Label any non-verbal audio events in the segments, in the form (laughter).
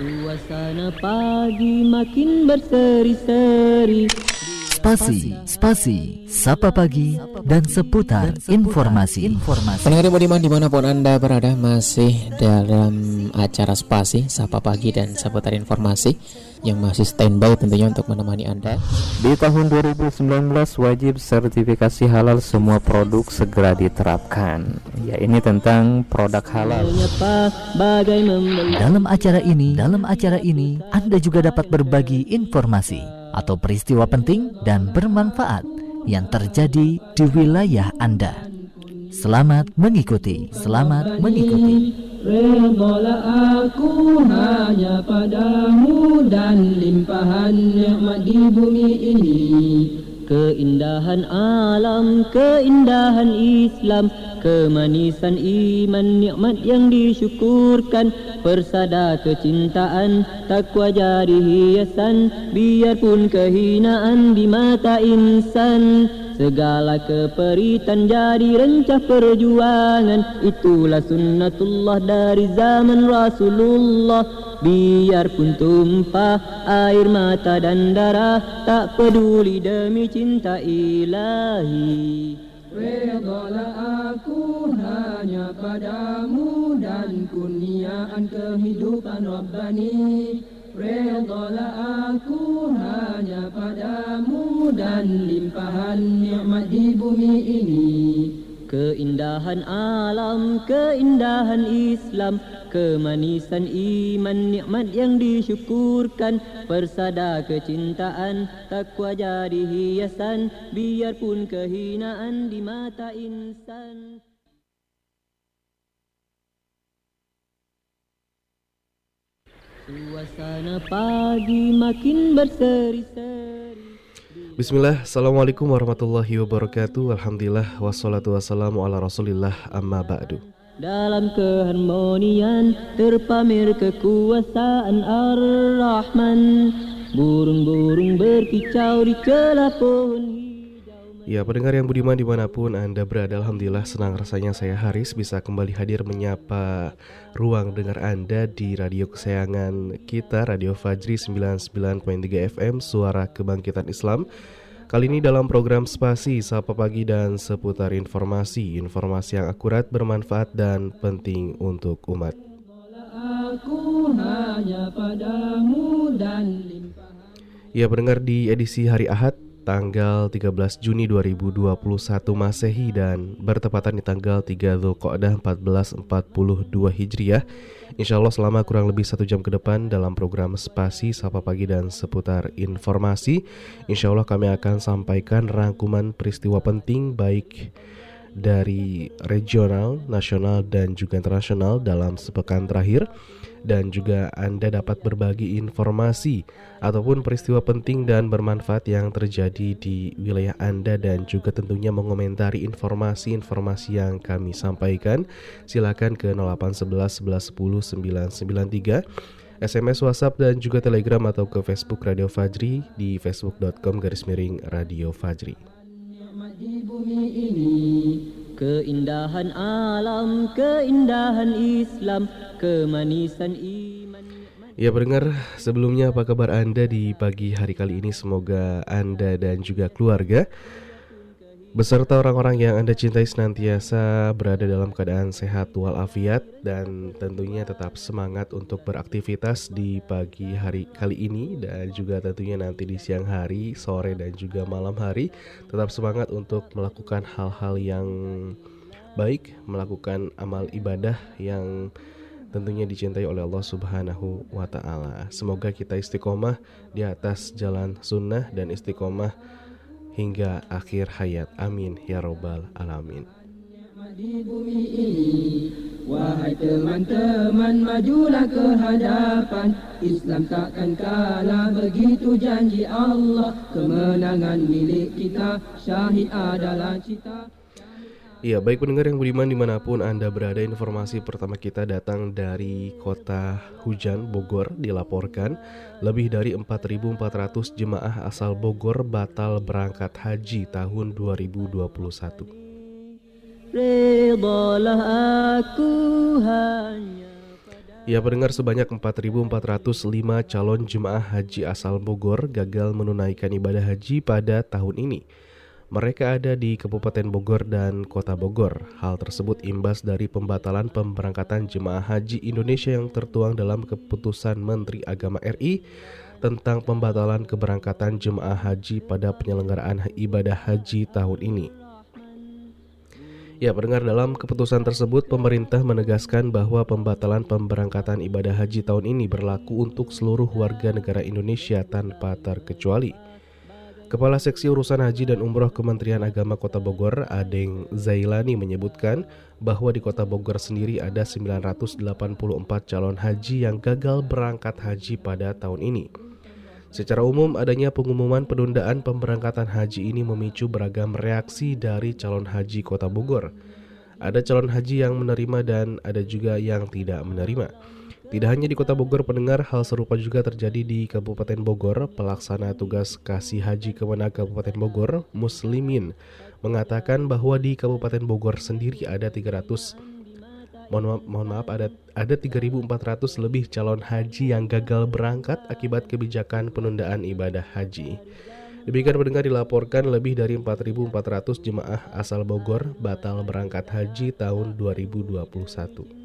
Suasana pagi makin berseri-seri Spasi, spasi, sapa pagi, dan seputar informasi. informasi. Pendengar Budiman di mana pun Anda berada masih dalam acara spasi, sapa pagi, dan seputar informasi yang masih standby tentunya untuk menemani Anda. Di tahun 2019 wajib sertifikasi halal semua produk segera diterapkan. Ya ini tentang produk halal. Dalam acara ini, dalam acara ini Anda juga dapat berbagi informasi atau peristiwa penting dan bermanfaat yang terjadi di wilayah Anda. Selamat mengikuti, selamat mengikuti. Redalah aku hanya padamu dan limpahan nikmat di bumi ini Keindahan alam, keindahan Islam Kemanisan iman, nikmat yang disyukurkan. Persada kecintaan, takwa jadi hiasan. Biarpun kehinaan di mata insan. Segala keperitan jadi rencah perjuangan. Itulah sunnatullah dari zaman Rasulullah. Biarpun tumpah air mata dan darah Tak peduli demi cinta ilahi Redalah aku hanya padamu dan kurniaan kehidupan Rabbani. Redalah aku hanya padamu dan limpahan nikmat di bumi ini Keindahan alam, keindahan Islam Kemanisan iman, nikmat yang disyukurkan. Persada kecintaan, takwa jadi hiasan Biarpun kehinaan di mata insan. Suasana pagi makin berseri-seri Bismillah, Assalamualaikum warahmatullahi wabarakatuh. Alhamdulillah, wassalatu wassalamu ala rasulillah. Amma ba'du. Dalam keharmonian terpamer kekuasaan Ar-Rahman. Burung-burung berkicau di celah pohon Ya pendengar yang budiman di mana pun Anda berada Alhamdulillah senang rasanya saya Haris bisa kembali hadir menyapa ruang dengar Anda di radio kesayangan kita Radio Fajri 99.3 FM Suara Kebangkitan Islam. Kali ini dalam program Spasi Sapa Pagi dan seputar informasi. Informasi yang akurat, bermanfaat dan penting untuk umat. Aku hanya padamu dan Ya pendengar di edisi hari Ahad tanggal 13 Juni 2021 Masehi dan bertepatan di tanggal 3 Zulqa'dah 1442 Hijriah. Insya Allah selama kurang lebih satu jam ke depan dalam program Spasi Sapa Pagi dan seputar informasi Insya Allah kami akan sampaikan rangkuman peristiwa penting baik dari regional, nasional, dan juga internasional dalam sepekan terakhir dan juga Anda dapat berbagi informasi ataupun peristiwa penting dan bermanfaat yang terjadi di wilayah Anda dan juga tentunya mengomentari informasi-informasi yang kami sampaikan. Silakan ke 0811 11 10 993 SMS, WhatsApp, dan juga Telegram atau ke Facebook Radio Fajri di facebook.com garis miring Radio Fajri. Keindahan alam, keindahan Islam, kemanisan iman Ya pendengar, sebelumnya apa kabar Anda di pagi hari kali ini? Semoga Anda dan juga keluarga Beserta orang-orang yang Anda cintai senantiasa berada dalam keadaan sehat walafiat dan tentunya tetap semangat untuk beraktivitas di pagi hari kali ini dan juga tentunya nanti di siang hari, sore dan juga malam hari tetap semangat untuk melakukan hal-hal yang baik, melakukan amal ibadah yang tentunya dicintai oleh Allah Subhanahu wa taala. Semoga kita istiqomah di atas jalan sunnah dan istiqomah hingga akhir hayat. Amin ya robbal alamin. Di bumi ini Wahai teman-teman majulah ke hadapan Islam takkan kalah begitu janji Allah Kemenangan milik kita Syahid adalah cita Iya, baik pendengar yang budiman di mana pun Anda berada, informasi pertama kita datang dari kota Hujan, Bogor, dilaporkan lebih dari 4.400 jemaah asal Bogor batal berangkat haji tahun 2021. Redalah aku hanya Ya pendengar sebanyak 4.405 calon jemaah haji asal Bogor gagal menunaikan ibadah haji pada tahun ini. Mereka ada di Kabupaten Bogor dan Kota Bogor. Hal tersebut imbas dari pembatalan pemberangkatan jemaah haji Indonesia yang tertuang dalam keputusan Menteri Agama RI tentang pembatalan keberangkatan jemaah haji pada penyelenggaraan ibadah haji tahun ini. Ya, pendengar dalam keputusan tersebut pemerintah menegaskan bahwa pembatalan pemberangkatan ibadah haji tahun ini berlaku untuk seluruh warga negara Indonesia tanpa terkecuali. Kepala Seksi Urusan Haji dan Umroh Kementerian Agama Kota Bogor, Adeng Zailani menyebutkan bahwa di Kota Bogor sendiri ada 984 calon haji yang gagal berangkat haji pada tahun ini. Secara umum, adanya pengumuman penundaan pemberangkatan haji ini memicu beragam reaksi dari calon haji Kota Bogor. Ada calon haji yang menerima dan ada juga yang tidak menerima. Tidak hanya di Kota Bogor pendengar, hal serupa juga terjadi di Kabupaten Bogor. Pelaksana tugas kasih haji Kemenag Kabupaten Bogor, Muslimin, mengatakan bahwa di Kabupaten Bogor sendiri ada 300 mohon maaf, mohon maaf ada ada 3.400 lebih calon haji yang gagal berangkat akibat kebijakan penundaan ibadah haji. Demikian pendengar dilaporkan lebih dari 4.400 jemaah asal Bogor batal berangkat haji tahun 2021.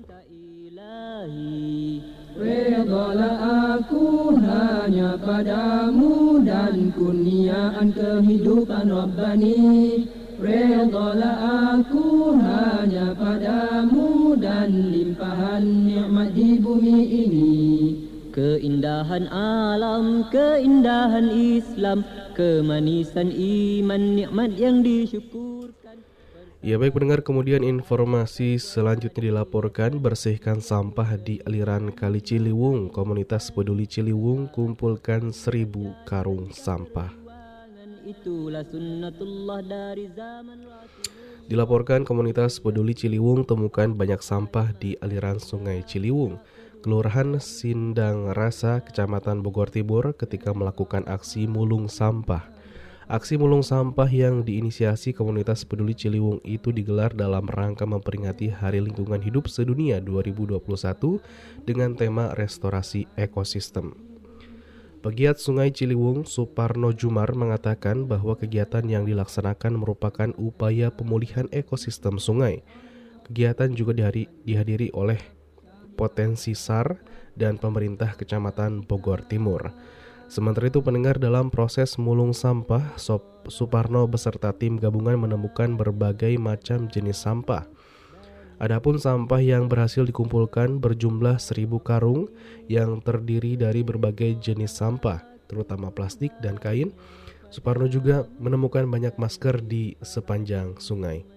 Redalah aku hanya padamu dan kurniaan kehidupan Rabbani. Redalah aku hanya padamu dan limpahan nikmat di bumi ini. Keindahan alam, keindahan Islam Kemanisan iman, nikmat yang disyukurkan Ya baik pendengar kemudian informasi selanjutnya dilaporkan bersihkan sampah di aliran Kali Ciliwung. Komunitas Peduli Ciliwung kumpulkan seribu karung sampah. Dilaporkan komunitas peduli Ciliwung temukan banyak sampah di aliran sungai Ciliwung, Kelurahan Sindang Rasa, Kecamatan Bogor Timur ketika melakukan aksi mulung sampah. Aksi mulung sampah yang diinisiasi komunitas peduli Ciliwung itu digelar dalam rangka memperingati Hari Lingkungan Hidup Sedunia 2021 dengan tema restorasi ekosistem. Pegiat Sungai Ciliwung Suparno Jumar mengatakan bahwa kegiatan yang dilaksanakan merupakan upaya pemulihan ekosistem sungai. Kegiatan juga dihadiri, dihadiri oleh potensi SAR dan pemerintah Kecamatan Bogor Timur. Sementara itu pendengar dalam proses mulung sampah, Sop Suparno beserta tim gabungan menemukan berbagai macam jenis sampah. Adapun sampah yang berhasil dikumpulkan berjumlah seribu karung yang terdiri dari berbagai jenis sampah, terutama plastik dan kain. Suparno juga menemukan banyak masker di sepanjang sungai.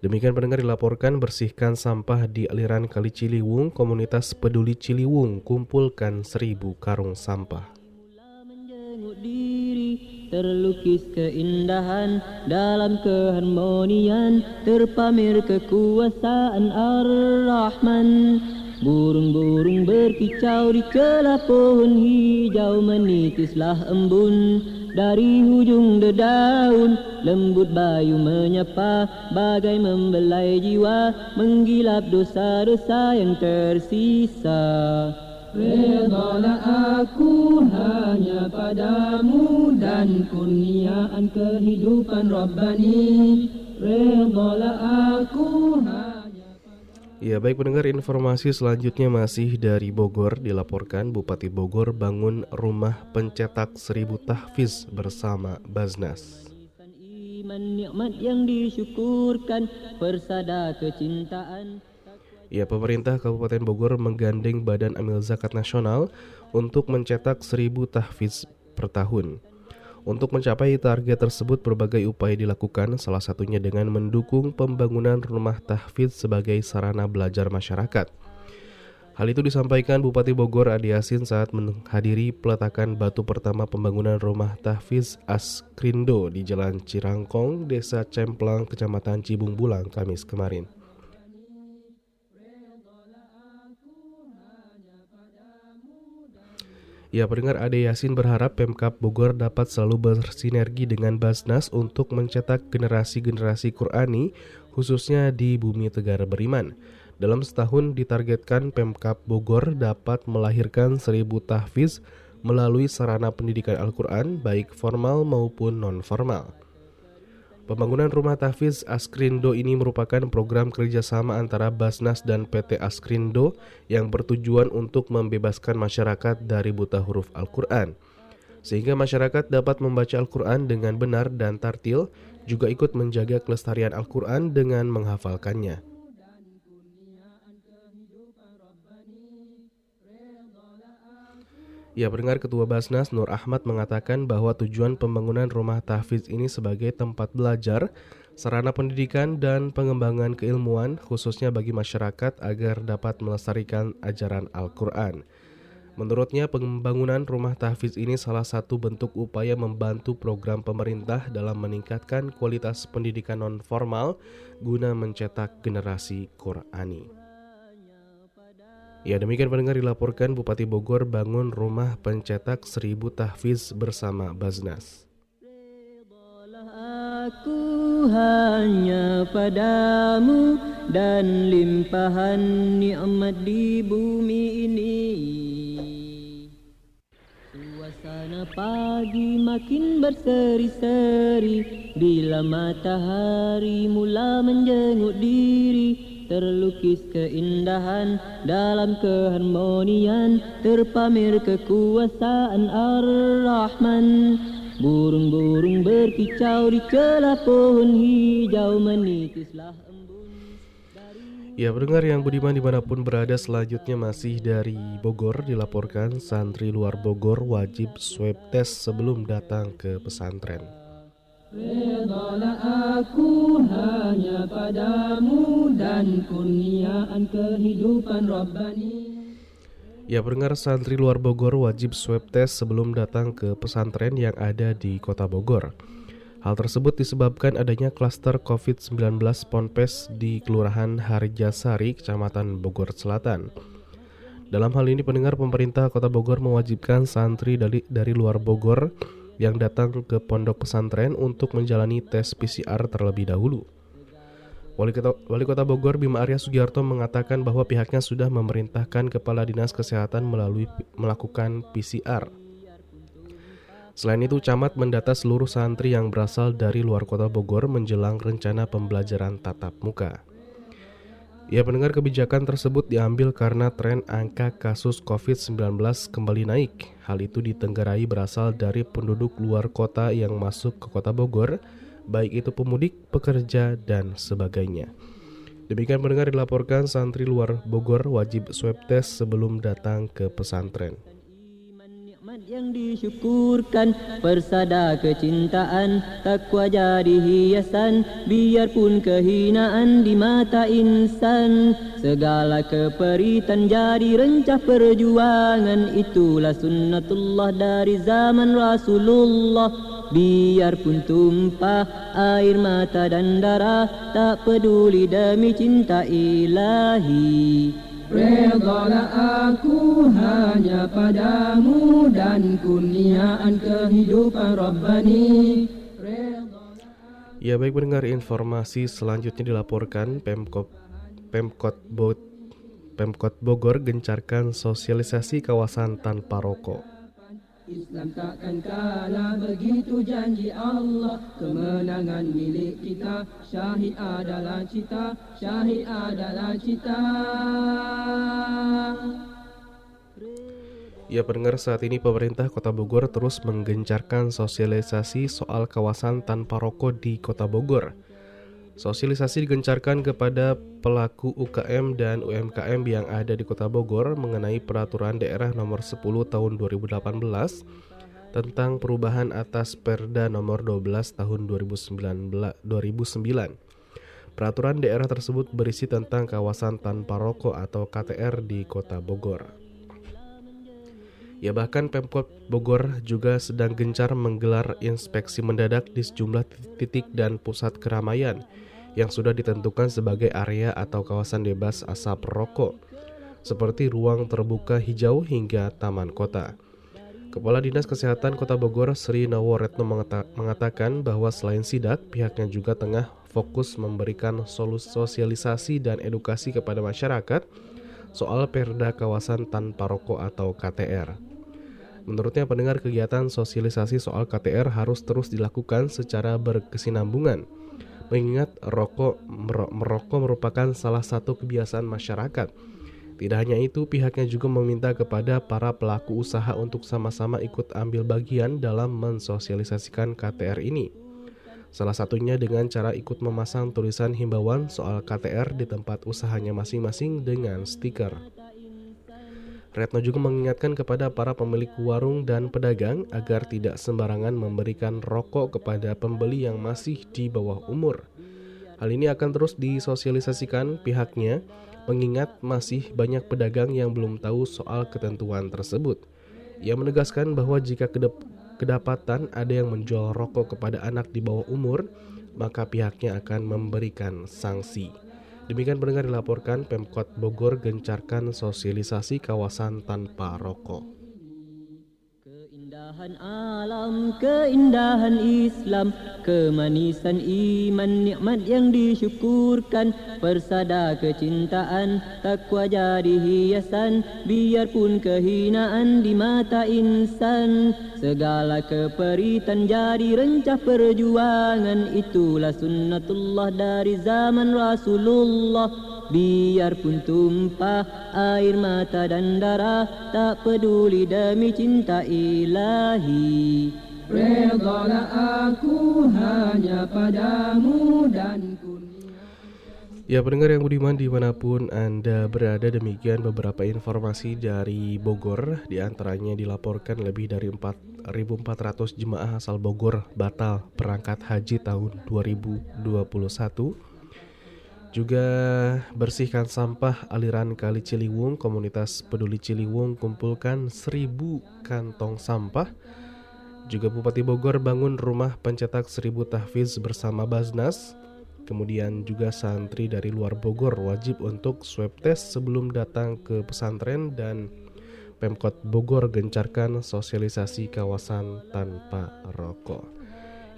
Demikian pendengar dilaporkan bersihkan sampah di aliran Kali Ciliwung, komunitas peduli Ciliwung kumpulkan seribu karung sampah. Terlukis keindahan dalam keharmonian Terpamer kekuasaan Ar-Rahman Burung-burung berkicau di celah pohon hijau Menitislah embun. Dari hujung dedaun Lembut bayu menyapa bagai membelai jiwa Menggilap dosa-dosa yang tersisa. Redalah aku hanya padamu dan kurniaan kehidupan Rabbani. Redalah aku hanya Ya baik pendengar informasi selanjutnya masih dari Bogor. Dilaporkan Bupati Bogor bangun rumah pencetak seribu tahfiz bersama Baznas nikmat yang disyukurkan persada kecintaan. Ya, pemerintah Kabupaten Bogor menggandeng Badan Amil Zakat Nasional untuk mencetak 1000 tahfiz per tahun. Untuk mencapai target tersebut berbagai upaya dilakukan, salah satunya dengan mendukung pembangunan rumah tahfiz sebagai sarana belajar masyarakat. Hal itu disampaikan Bupati Bogor Adi Yasin saat menghadiri peletakan batu pertama pembangunan rumah tahfiz Askrindo di Jalan Cirangkong, Desa Cemplang, Kecamatan Cibung Bulang, Kamis kemarin. Ya, pendengar Ade Yasin berharap Pemkap Bogor dapat selalu bersinergi dengan Basnas untuk mencetak generasi-generasi Qurani khususnya di bumi Tegara Beriman. Dalam setahun ditargetkan Pemkap Bogor dapat melahirkan 1000 tahfiz melalui sarana pendidikan Al-Quran baik formal maupun non-formal. Pembangunan rumah tahfiz Askrindo ini merupakan program kerjasama antara Basnas dan PT Askrindo yang bertujuan untuk membebaskan masyarakat dari buta huruf Al-Quran. Sehingga masyarakat dapat membaca Al-Quran dengan benar dan tartil, juga ikut menjaga kelestarian Al-Quran dengan menghafalkannya. Ya, pendengar Ketua Basnas Nur Ahmad mengatakan bahwa tujuan pembangunan rumah tahfiz ini sebagai tempat belajar, sarana pendidikan dan pengembangan keilmuan khususnya bagi masyarakat agar dapat melestarikan ajaran Al-Qur'an. Menurutnya pembangunan rumah tahfiz ini salah satu bentuk upaya membantu program pemerintah dalam meningkatkan kualitas pendidikan non formal guna mencetak generasi Qurani. Ya demikian pendengar dilaporkan Bupati Bogor bangun rumah pencetak seribu tahfiz bersama Baznas. Aku hanya padamu dan limpahan nikmat di bumi ini. Suasana pagi makin berseri-seri bila matahari mula menjenguk diri terlukis keindahan dalam keharmonian terpamer kekuasaan Ar-Rahman burung-burung berkicau di celah pohon hijau menitislah Ya pendengar yang budiman di mana pun berada selanjutnya masih dari Bogor dilaporkan santri luar Bogor wajib swab test sebelum datang ke pesantren. Redalah aku hanya padamu dan kurniaan kehidupan Rabbani Ya pendengar santri luar Bogor wajib swab test sebelum datang ke pesantren yang ada di kota Bogor. Hal tersebut disebabkan adanya klaster COVID-19 Ponpes di Kelurahan Harjasari, Kecamatan Bogor Selatan. Dalam hal ini pendengar pemerintah kota Bogor mewajibkan santri dari, dari luar Bogor yang datang ke pondok pesantren untuk menjalani tes PCR terlebih dahulu. Wali Kota, Wali Kota Bogor Bima Arya Sugiarto mengatakan bahwa pihaknya sudah memerintahkan Kepala Dinas Kesehatan melalui melakukan PCR. Selain itu, Camat mendata seluruh santri yang berasal dari luar kota Bogor menjelang rencana pembelajaran tatap muka. Ya pendengar kebijakan tersebut diambil karena tren angka kasus COVID-19 kembali naik. Hal itu ditenggarai berasal dari penduduk luar kota yang masuk ke kota Bogor, baik itu pemudik, pekerja, dan sebagainya. Demikian pendengar dilaporkan santri luar Bogor wajib swab test sebelum datang ke pesantren yang disyukurkan. Persada kecintaan Takwa jadi hiasan. Biarpun kehinaan di mata insan. Segala keperitan jadi rencah perjuangan. Itulah sunnatullah dari zaman Rasulullah. Biarpun tumpah air mata dan darah Tak peduli demi cinta ilahi Redalah aku hanya padamu dan kurniaan kehidupan Rabbani Ya baik mendengar informasi selanjutnya dilaporkan Pemkot Pemkot Bot Pemkot Bogor gencarkan sosialisasi kawasan tanpa rokok. Islam takkan kalah begitu janji Allah Kemenangan milik kita. Syahid adalah cita Syahid adalah cita. Ya pendengar saat ini pemerintah kota Bogor terus menggencarkan sosialisasi soal kawasan tanpa rokok di kota Bogor Sosialisasi digencarkan kepada pelaku UKM dan UMKM yang ada di Kota Bogor mengenai peraturan daerah nomor 10 tahun 2018 tentang perubahan atas Perda nomor 12 tahun 2009. Peraturan daerah tersebut berisi tentang kawasan tanpa rokok atau KTR di Kota Bogor. Ya bahkan Pemkot Bogor juga sedang gencar menggelar inspeksi mendadak di sejumlah titik dan pusat keramaian yang sudah ditentukan sebagai area atau kawasan bebas asap rokok, seperti ruang terbuka hijau hingga taman kota. Kepala Dinas Kesehatan Kota Bogor Sri Nawaretno mengata mengatakan bahwa selain sidak, pihaknya juga tengah fokus memberikan sosialisasi dan edukasi kepada masyarakat soal perda kawasan tanpa rokok atau KTR. Menurutnya pendengar kegiatan sosialisasi soal KTR harus terus dilakukan secara berkesinambungan mengingat rokok merokok merupakan salah satu kebiasaan masyarakat tidak hanya itu, pihaknya juga meminta kepada para pelaku usaha untuk sama-sama ikut ambil bagian dalam mensosialisasikan KTR ini. Salah satunya dengan cara ikut memasang tulisan himbauan soal KTR di tempat usahanya masing-masing dengan stiker. Retno juga mengingatkan kepada para pemilik warung dan pedagang agar tidak sembarangan memberikan rokok kepada pembeli yang masih di bawah umur. Hal ini akan terus disosialisasikan pihaknya mengingat masih banyak pedagang yang belum tahu soal ketentuan tersebut. Ia menegaskan bahwa jika kedep kedapatan ada yang menjual rokok kepada anak di bawah umur, maka pihaknya akan memberikan sanksi. Demikian pendengar dilaporkan Pemkot Bogor gencarkan sosialisasi kawasan tanpa rokok. Keindahan alam, keindahan Islam Kemanisan iman, nikmat yang disyukurkan. Persada kecintaan, takwa jadi hiasan Biarpun kehinaan di mata insan. Segala keperitan jadi rencah perjuangan Itulah sunnatullah dari zaman Rasulullah Biarpun tumpah air mata dan darah Tak peduli demi cinta ilahi. Redalah aku hanya padamu dan Ya pendengar yang budiman di mana pun Anda berada demikian beberapa informasi dari Bogor. Di antaranya dilaporkan lebih dari 4.400 jemaah asal Bogor batal berangkat haji tahun 2021 juga bersihkan sampah aliran Kali Ciliwung, komunitas peduli Ciliwung kumpulkan seribu kantong sampah. Juga Bupati Bogor bangun rumah pencetak seribu tahfiz bersama Baznas. Kemudian juga santri dari luar Bogor wajib untuk swab test sebelum datang ke pesantren dan Pemkot Bogor gencarkan sosialisasi kawasan tanpa rokok.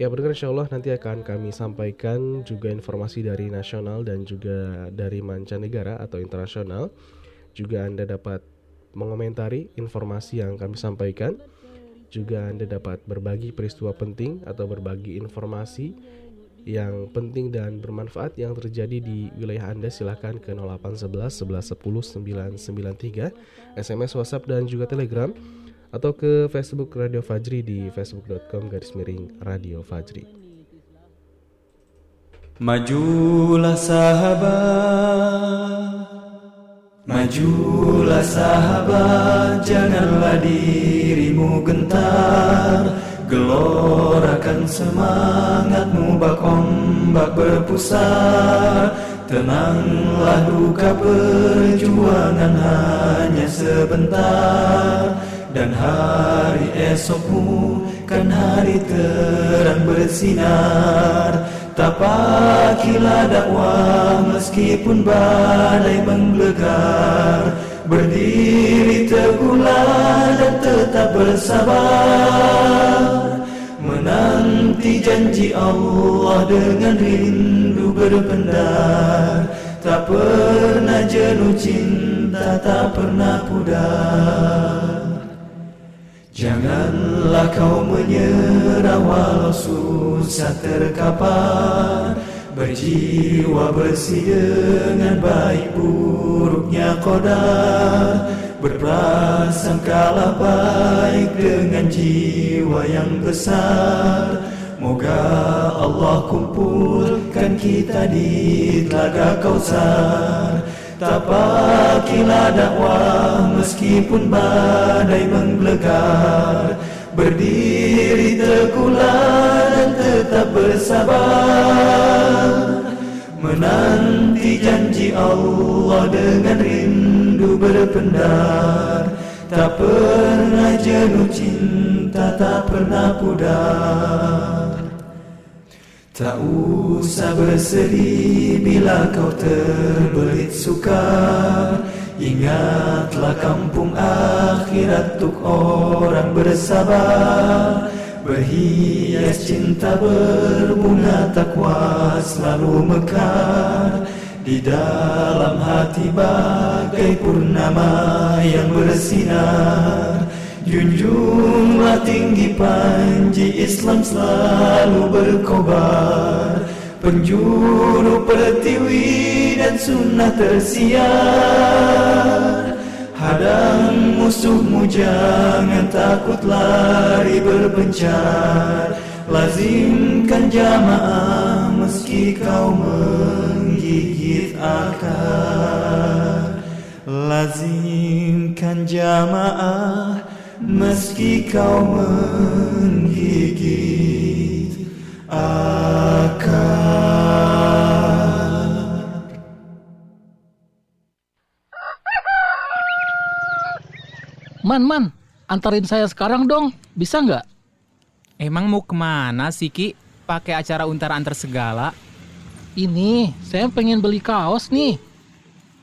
Ya berdengar insya Allah nanti akan kami sampaikan juga informasi dari nasional dan juga dari mancanegara atau internasional. Juga Anda dapat mengomentari informasi yang kami sampaikan. Juga Anda dapat berbagi peristiwa penting atau berbagi informasi yang penting dan bermanfaat yang terjadi di wilayah Anda silahkan ke 0811 11 10 993 SMS WhatsApp dan juga Telegram atau ke Facebook Radio Fajri di facebook.com garis miring Radio Fajri. Majulah sahabat Majulah sahabat Janganlah dirimu gentar. Gelorakan semangatmu Bak ombak berpusat Tenanglah duka perjuangan hanya sebentar dan hari esokmu kan hari terang bersinar. Tapakilah dakwah meskipun badai menggelegar. Berdiri teguhlah dan tetap bersabar. Menanti janji Allah dengan rindu berpendar. Tak pernah jenuh cinta, tak pernah pudar Janganlah kau menyerah walau susah terkapar. Berjiwa bersih dengan baik buruknya kodar Berprasangkalah baik dengan jiwa yang besar. Moga Allah kumpulkan kita di telaga kausar Tapakilah dakwah meskipun badai menggelegar Berdiri teguhlah dan tetap bersabar. Menanti janji Allah dengan rindu berpendar. Tak pernah jenuh cinta, tak pernah pudar Tak usah bersedih bila kau terbelit sukar. Ingatlah kampung akhirat untuk orang bersabar. Berhias cinta berbunga takwa selalu mekar. Di dalam hati bagai purnama yang bersinar Junjunglah tinggi panji Islam selalu berkobar. Penjuru pertiwi dan sunnah tersiar. Hadang musuhmu jangan takut lari berpencar. Lazimkan jamaah meski kau menggigit akar. Lazimkan jamaah meski kau menggigit akar Man, man, antarin saya sekarang dong, bisa nggak? Emang mau ke mana sih Ki? Pakai acara untar antar segala? Ini, saya pengen beli kaos nih.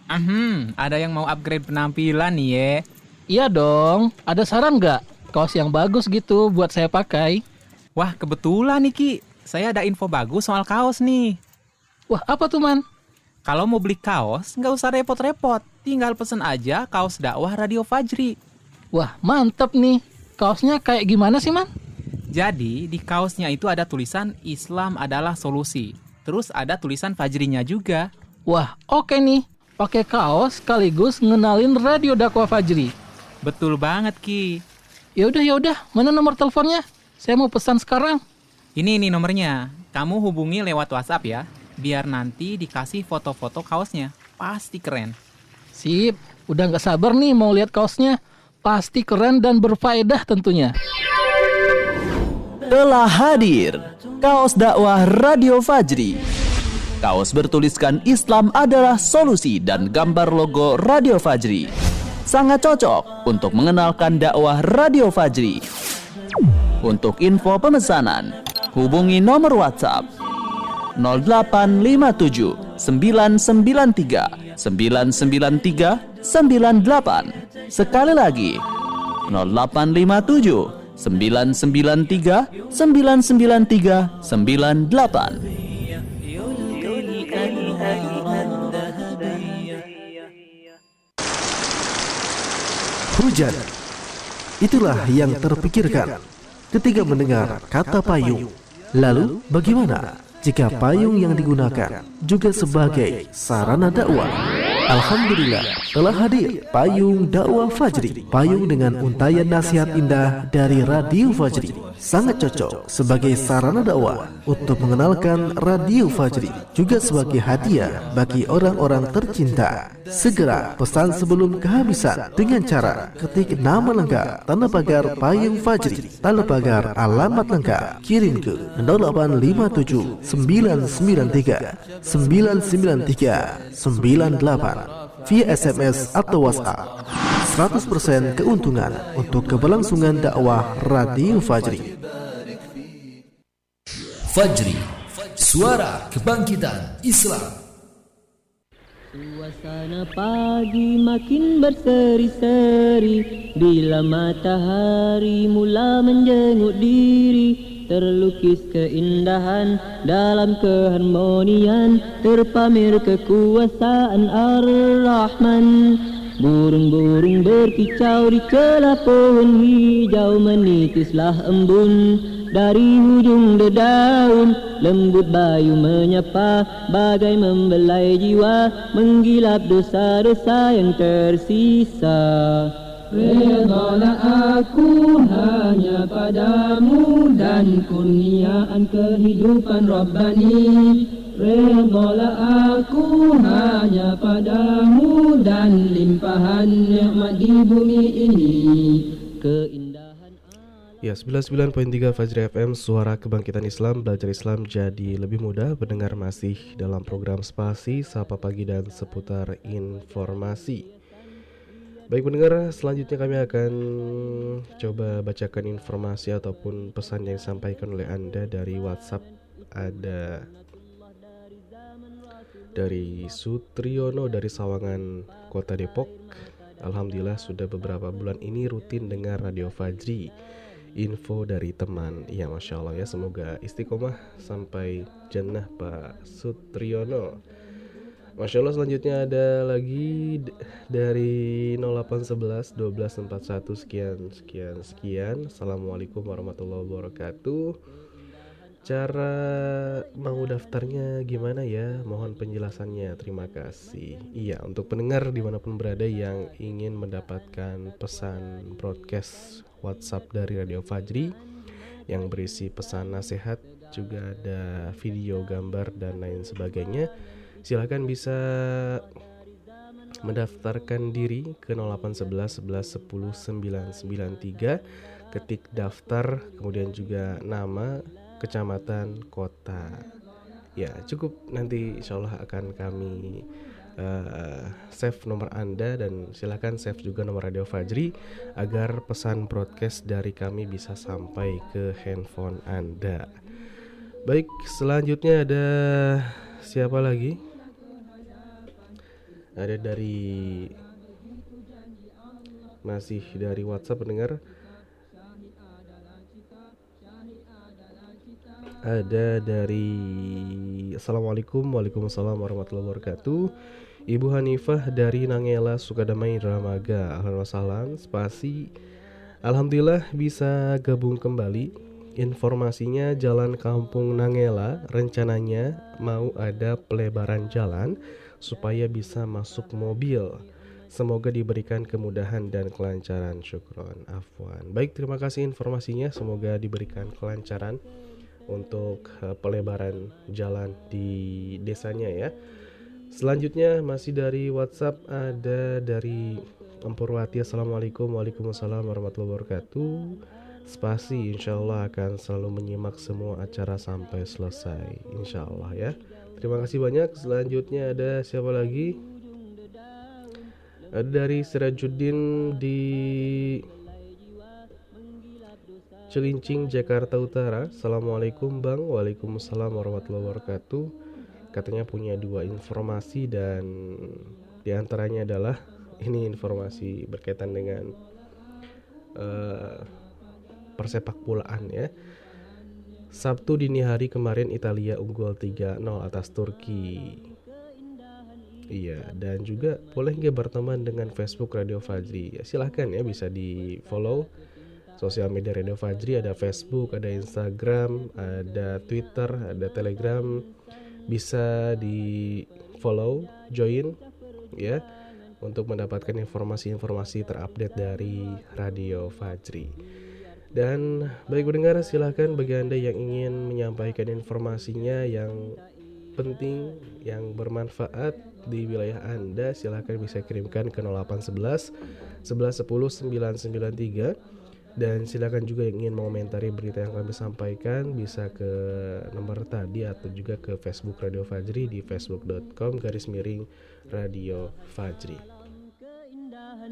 Hmm, ada yang mau upgrade penampilan nih ya. Iya dong, ada saran nggak? Kaos yang bagus gitu buat saya pakai. Wah, kebetulan nih Ki. Saya ada info bagus soal kaos nih. Wah, apa tuh man? Kalau mau beli kaos, nggak usah repot-repot. Tinggal pesen aja kaos dakwah Radio Fajri. Wah, mantep nih. Kaosnya kayak gimana sih man? Jadi, di kaosnya itu ada tulisan Islam adalah solusi. Terus ada tulisan Fajrinya juga. Wah, oke nih. Pakai kaos sekaligus ngenalin radio dakwah Fajri. Betul banget, Ki. Ya udah ya udah, mana nomor teleponnya? Saya mau pesan sekarang. Ini nih nomornya. Kamu hubungi lewat WhatsApp ya. Biar nanti dikasih foto-foto kaosnya. Pasti keren. Sip, udah nggak sabar nih mau lihat kaosnya. Pasti keren dan berfaedah tentunya. Telah hadir kaos dakwah Radio Fajri. Kaos bertuliskan Islam adalah solusi dan gambar logo Radio Fajri. Sangat cocok untuk mengenalkan dakwah Radio Fajri. Untuk info pemesanan, hubungi nomor WhatsApp 0857 993 993 98. Sekali lagi 0857 993 993 98. Hujan. Itulah yang terpikirkan ketika mendengar kata payung. Lalu bagaimana jika payung yang digunakan juga sebagai sarana dakwah? Alhamdulillah telah hadir payung dakwah Fajri. Payung dengan untayan nasihat indah dari Radio Fajri sangat cocok sebagai sarana dakwah untuk mengenalkan Radio Fajri juga sebagai hadiah bagi orang-orang tercinta. Segera pesan sebelum kehabisan dengan cara ketik nama lengkap tanda pagar payung Fajri tanda pagar alamat lengkap kirim ke 0857 993 993 98 via SMS atau WhatsApp. 100% keuntungan untuk keberlangsungan dakwah Radio Fajri. Fajri, suara kebangkitan Islam. Suasana pagi makin berseri-seri Bila matahari mula menjenguk diri Terlukis keindahan dalam keharmonian Terpamer kekuasaan Ar-Rahman. Burung-burung berkicau di celah pohon hijau Menitislah embun. Dari hujung dedaun Lembut bayu menyapa bagai membelai jiwa Menggilap dosa-dosa yang tersisa Redalah aku hanya padamu dan kurniaan kehidupan Rabbani. Redalah aku hanya padamu dan limpahan nikmat di bumi ini. Keindahan Ya, 99.3 Fajri FM Suara Kebangkitan Islam Belajar Islam jadi lebih mudah. Pendengar masih dalam program Spasi Sapa Pagi dan seputar informasi Baik pendengar, selanjutnya kami akan coba bacakan informasi ataupun pesan yang disampaikan oleh Anda dari WhatsApp Ada dari Sutriyono dari Sawangan Kota Depok. Alhamdulillah sudah beberapa bulan ini rutin dengar Radio Fajri. Info dari teman, ya masya Allah ya semoga istiqomah sampai jannah Pak Sutriyono. Masya Allah selanjutnya ada lagi dari 0811 1241 sekian sekian sekian. Assalamualaikum warahmatullahi wabarakatuh. Cara mau daftarnya gimana ya? Mohon penjelasannya. Terima kasih. Iya, untuk pendengar di mana pun berada yang ingin mendapatkan pesan broadcast WhatsApp dari Radio Fajri yang berisi pesan nasihat, juga ada video, gambar dan lain sebagainya. Silahkan bisa mendaftarkan diri ke 0811 11 10 993 ketik daftar kemudian juga nama kecamatan kota. Ya cukup. Nanti insya Allah akan kami uh, save nomor anda dan silahkan save juga nomor radio Fajri agar pesan broadcast dari kami bisa sampai ke handphone anda. Baik selanjutnya ada siapa lagi ada dari masih dari WhatsApp pendengar. Ada dari Assalamualaikum Waalaikumsalam warahmatullahi wabarakatuh. Ibu Hanifah dari Nangela Sukadamai Dramaga wassalam Spasi. Alhamdulillah bisa gabung kembali. Informasinya Jalan Kampung Nangela rencananya mau ada pelebaran jalan supaya bisa masuk mobil. Semoga diberikan kemudahan dan kelancaran. Syukron, afwan. Baik, terima kasih informasinya. Semoga diberikan kelancaran untuk uh, pelebaran jalan di desanya ya. Selanjutnya masih dari WhatsApp ada dari Empurwati Assalamualaikum Waalaikumsalam warahmatullahi wabarakatuh Spasi insya Allah akan selalu menyimak semua acara sampai selesai Insya Allah ya Terima kasih banyak. Selanjutnya ada siapa lagi? Ada dari Sirajuddin di Celincing, Jakarta Utara. Assalamualaikum Bang. Waalaikumsalam warahmatullahi wabarakatuh. Katanya punya dua informasi dan di antaranya adalah (laughs) ini informasi berkaitan dengan uh, persepak bolaan ya. Sabtu dini hari kemarin Italia unggul 3-0 atas Turki. Iya, dan juga boleh nggak berteman dengan Facebook Radio Fajri? Ya, silahkan ya, bisa di follow sosial media Radio Fajri. Ada Facebook, ada Instagram, ada Twitter, ada Telegram. Bisa di follow, join, ya, untuk mendapatkan informasi-informasi terupdate dari Radio Fajri. Dan baik pendengar silahkan bagi Anda yang ingin menyampaikan informasinya yang penting, yang bermanfaat di wilayah Anda silahkan bisa kirimkan ke 0811 11 10 993 dan silakan juga yang ingin mengomentari berita yang kami sampaikan bisa ke nomor tadi atau juga ke Facebook Radio Fajri di facebook.com garis miring Radio Fajri.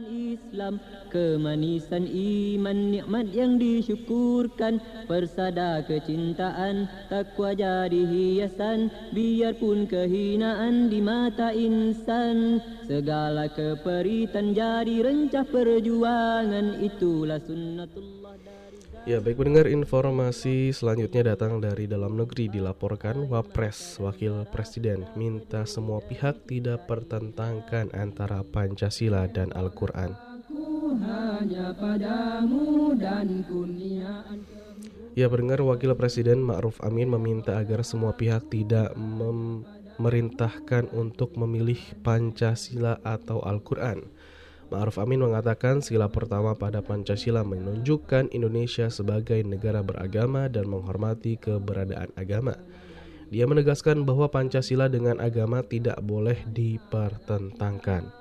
Islam Kemanisan iman nikmat yang disyukurkan. Persada kecintaan takwa jadi hiasan Biarpun kehinaan di mata insan. Segala keperitan jadi rencah perjuangan Itulah sunnatullah Ya, baik pendengar informasi selanjutnya datang dari dalam negeri dilaporkan Wapres Wakil Presiden minta semua pihak tidak pertentangkan antara Pancasila dan Al-Qur'an. Ya, pendengar Wakil Presiden Ma'ruf Amin meminta agar semua pihak tidak memerintahkan untuk memilih Pancasila atau Al-Qur'an. Ma'ruf Amin mengatakan sila pertama pada Pancasila menunjukkan Indonesia sebagai negara beragama dan menghormati keberadaan agama. Dia menegaskan bahwa Pancasila dengan agama tidak boleh dipertentangkan.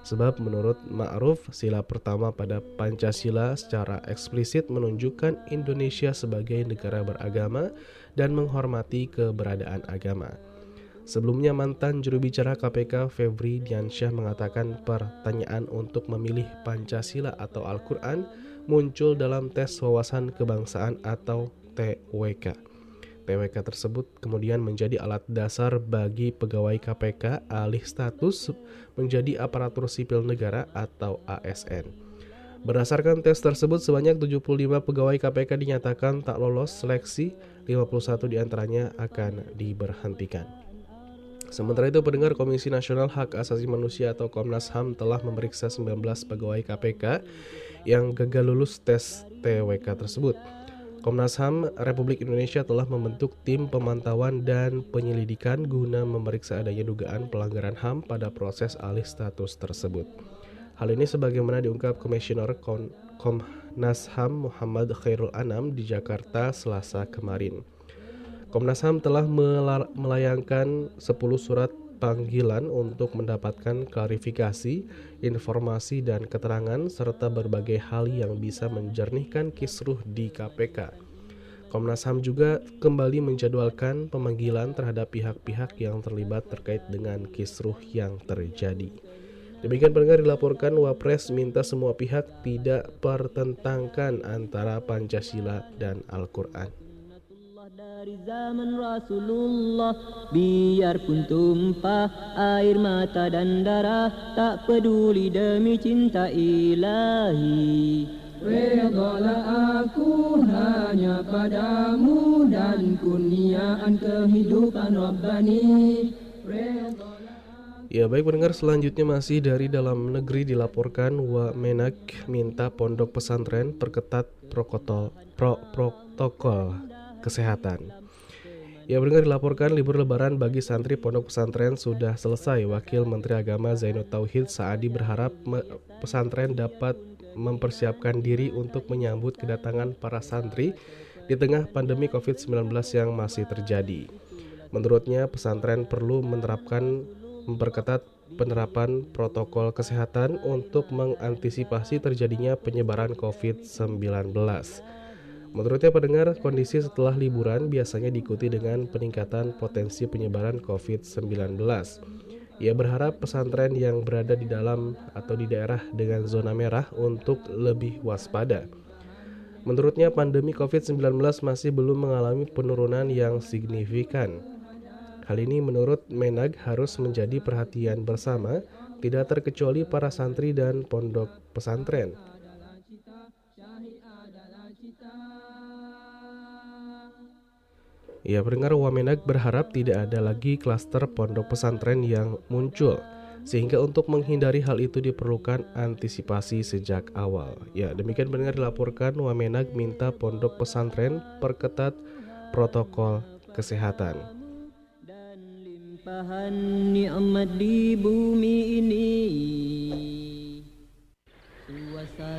Sebab menurut Ma'ruf, sila pertama pada Pancasila secara eksplisit menunjukkan Indonesia sebagai negara beragama dan menghormati keberadaan agama. Sebelumnya mantan juru bicara KPK Febri Diansyah mengatakan pertanyaan untuk memilih Pancasila atau Al-Quran muncul dalam tes wawasan kebangsaan atau TWK. TWK tersebut kemudian menjadi alat dasar bagi pegawai KPK alih status menjadi aparatur sipil negara atau ASN. Berdasarkan tes tersebut, sebanyak 75 pegawai KPK dinyatakan tak lolos seleksi, 51 di antaranya akan diberhentikan. Sementara itu, pendengar Komisi Nasional Hak Asasi Manusia atau Komnas HAM telah memeriksa 19 pegawai KPK yang gagal lulus tes TWK tersebut. Komnas HAM Republik Indonesia telah membentuk tim pemantauan dan penyelidikan guna memeriksa adanya dugaan pelanggaran HAM pada proses alih status tersebut. Hal ini sebagaimana diungkap Komisioner Komnas HAM Muhammad Khairul Anam di Jakarta Selasa kemarin. Komnas HAM telah melayangkan 10 surat panggilan untuk mendapatkan klarifikasi, informasi, dan keterangan serta berbagai hal yang bisa menjernihkan kisruh di KPK. Komnas HAM juga kembali menjadwalkan pemanggilan terhadap pihak-pihak yang terlibat terkait dengan kisruh yang terjadi. Demikian pendengar dilaporkan Wapres minta semua pihak tidak pertentangkan antara Pancasila dan Al-Quran dari zaman Rasulullah Biarpun tumpah air mata dan darah Tak peduli demi cinta ilahi. Redalah aku hanya padamu Dan kurniaan kehidupan Rabbani. Ya baik pendengar selanjutnya masih dari dalam negeri dilaporkan Wamenak minta pondok pesantren perketat protokol pro, protokol kesehatan. Ya mendengar dilaporkan libur lebaran bagi santri pondok pesantren sudah selesai. Wakil Menteri Agama Zainud Tauhid Saadi berharap pesantren dapat mempersiapkan diri untuk menyambut kedatangan para santri di tengah pandemi COVID-19 yang masih terjadi. Menurutnya, pesantren perlu menerapkan memperketat penerapan protokol kesehatan untuk mengantisipasi terjadinya penyebaran COVID-19. Menurutnya pendengar, kondisi setelah liburan biasanya diikuti dengan peningkatan potensi penyebaran COVID-19. Ia berharap pesantren yang berada di dalam atau di daerah dengan zona merah untuk lebih waspada. Menurutnya pandemi COVID-19 masih belum mengalami penurunan yang signifikan. Hal ini menurut Menag harus menjadi perhatian bersama, tidak terkecuali para santri dan pondok pesantren. Ya, pendengar Wamenag berharap tidak ada lagi klaster pondok pesantren yang muncul, sehingga untuk menghindari hal itu diperlukan antisipasi sejak awal. Ya, demikian pendengar dilaporkan Wamenag minta pondok pesantren perketat protokol kesehatan.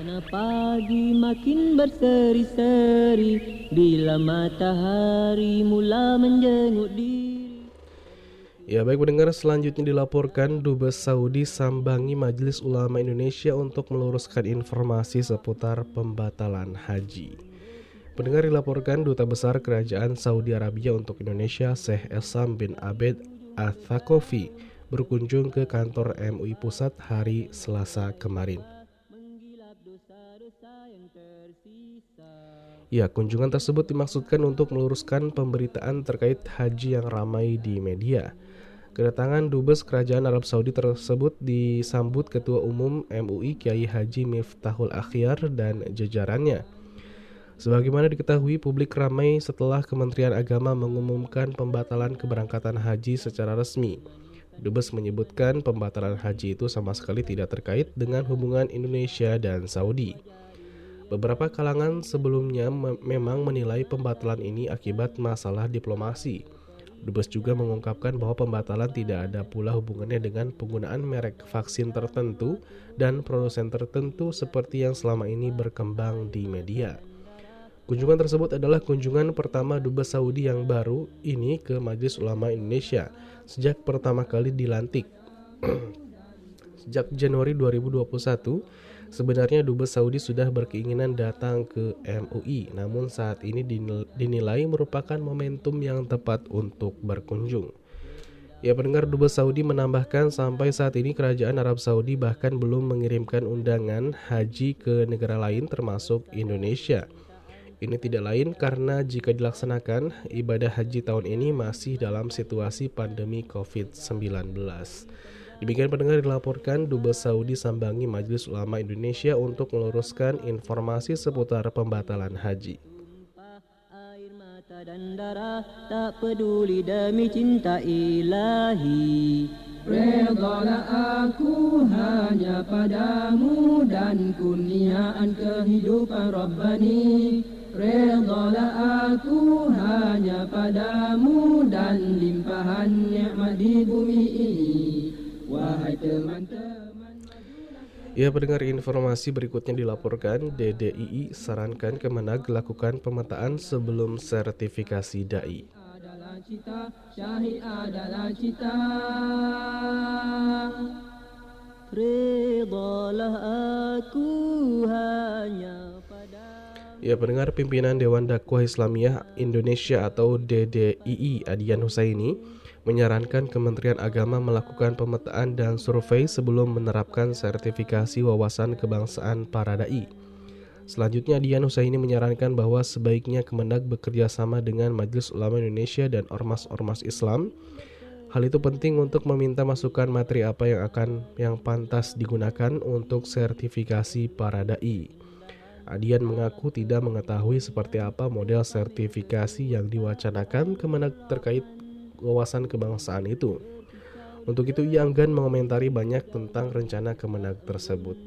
Suasana pagi makin berseri-seri Bila matahari mula menjenguk diri Ya baik pendengar selanjutnya dilaporkan Dubes Saudi sambangi Majelis Ulama Indonesia untuk meluruskan informasi seputar pembatalan haji. Pendengar dilaporkan Duta Besar Kerajaan Saudi Arabia untuk Indonesia Syekh Esam bin Abed Athakofi berkunjung ke kantor MUI Pusat hari Selasa kemarin. Ya, kunjungan tersebut dimaksudkan untuk meluruskan pemberitaan terkait haji yang ramai di media. Kedatangan Dubes Kerajaan Arab Saudi tersebut disambut Ketua Umum MUI Kiai Haji Miftahul Akhyar dan jajarannya. Sebagaimana diketahui, publik ramai setelah Kementerian Agama mengumumkan pembatalan keberangkatan haji secara resmi. Dubes menyebutkan pembatalan haji itu sama sekali tidak terkait dengan hubungan Indonesia dan Saudi. Beberapa kalangan sebelumnya me memang menilai pembatalan ini akibat masalah diplomasi. Dubes juga mengungkapkan bahwa pembatalan tidak ada pula hubungannya dengan penggunaan merek vaksin tertentu dan produsen tertentu seperti yang selama ini berkembang di media. Kunjungan tersebut adalah kunjungan pertama Dubes Saudi yang baru ini ke Majelis Ulama Indonesia sejak pertama kali dilantik. (clears throat) sejak Januari 2021, Sebenarnya Dubes Saudi sudah berkeinginan datang ke MUI, namun saat ini dinilai merupakan momentum yang tepat untuk berkunjung. Ya pendengar Dubes Saudi menambahkan sampai saat ini kerajaan Arab Saudi bahkan belum mengirimkan undangan haji ke negara lain termasuk Indonesia. Ini tidak lain karena jika dilaksanakan, ibadah haji tahun ini masih dalam situasi pandemi COVID-19. Demikian pendengar dilaporkan Dubes Saudi sambangi Majelis Ulama Indonesia untuk meluruskan informasi seputar pembatalan haji. Aku hanya padamu dan limpahan nikmat di bumi ini Wahai teman-teman Ya pendengar informasi berikutnya dilaporkan DDII sarankan Kemenag lakukan pemetaan sebelum sertifikasi DAI. adalah cita, syahid adalah cita Redalah aku hanya Ya pendengar pimpinan Dewan Dakwah Islamiyah Indonesia atau DDII Adian Husaini menyarankan Kementerian Agama melakukan pemetaan dan survei sebelum menerapkan sertifikasi wawasan kebangsaan para dai. Selanjutnya Dian Husaini menyarankan bahwa sebaiknya Kemendag bekerja sama dengan Majelis Ulama Indonesia dan ormas-ormas Islam. Hal itu penting untuk meminta masukan materi apa yang akan yang pantas digunakan untuk sertifikasi para dai. Adian mengaku tidak mengetahui seperti apa model sertifikasi yang diwacanakan Kemenag terkait wawasan kebangsaan itu. Untuk itu ia enggan mengomentari banyak tentang rencana Kemenag tersebut.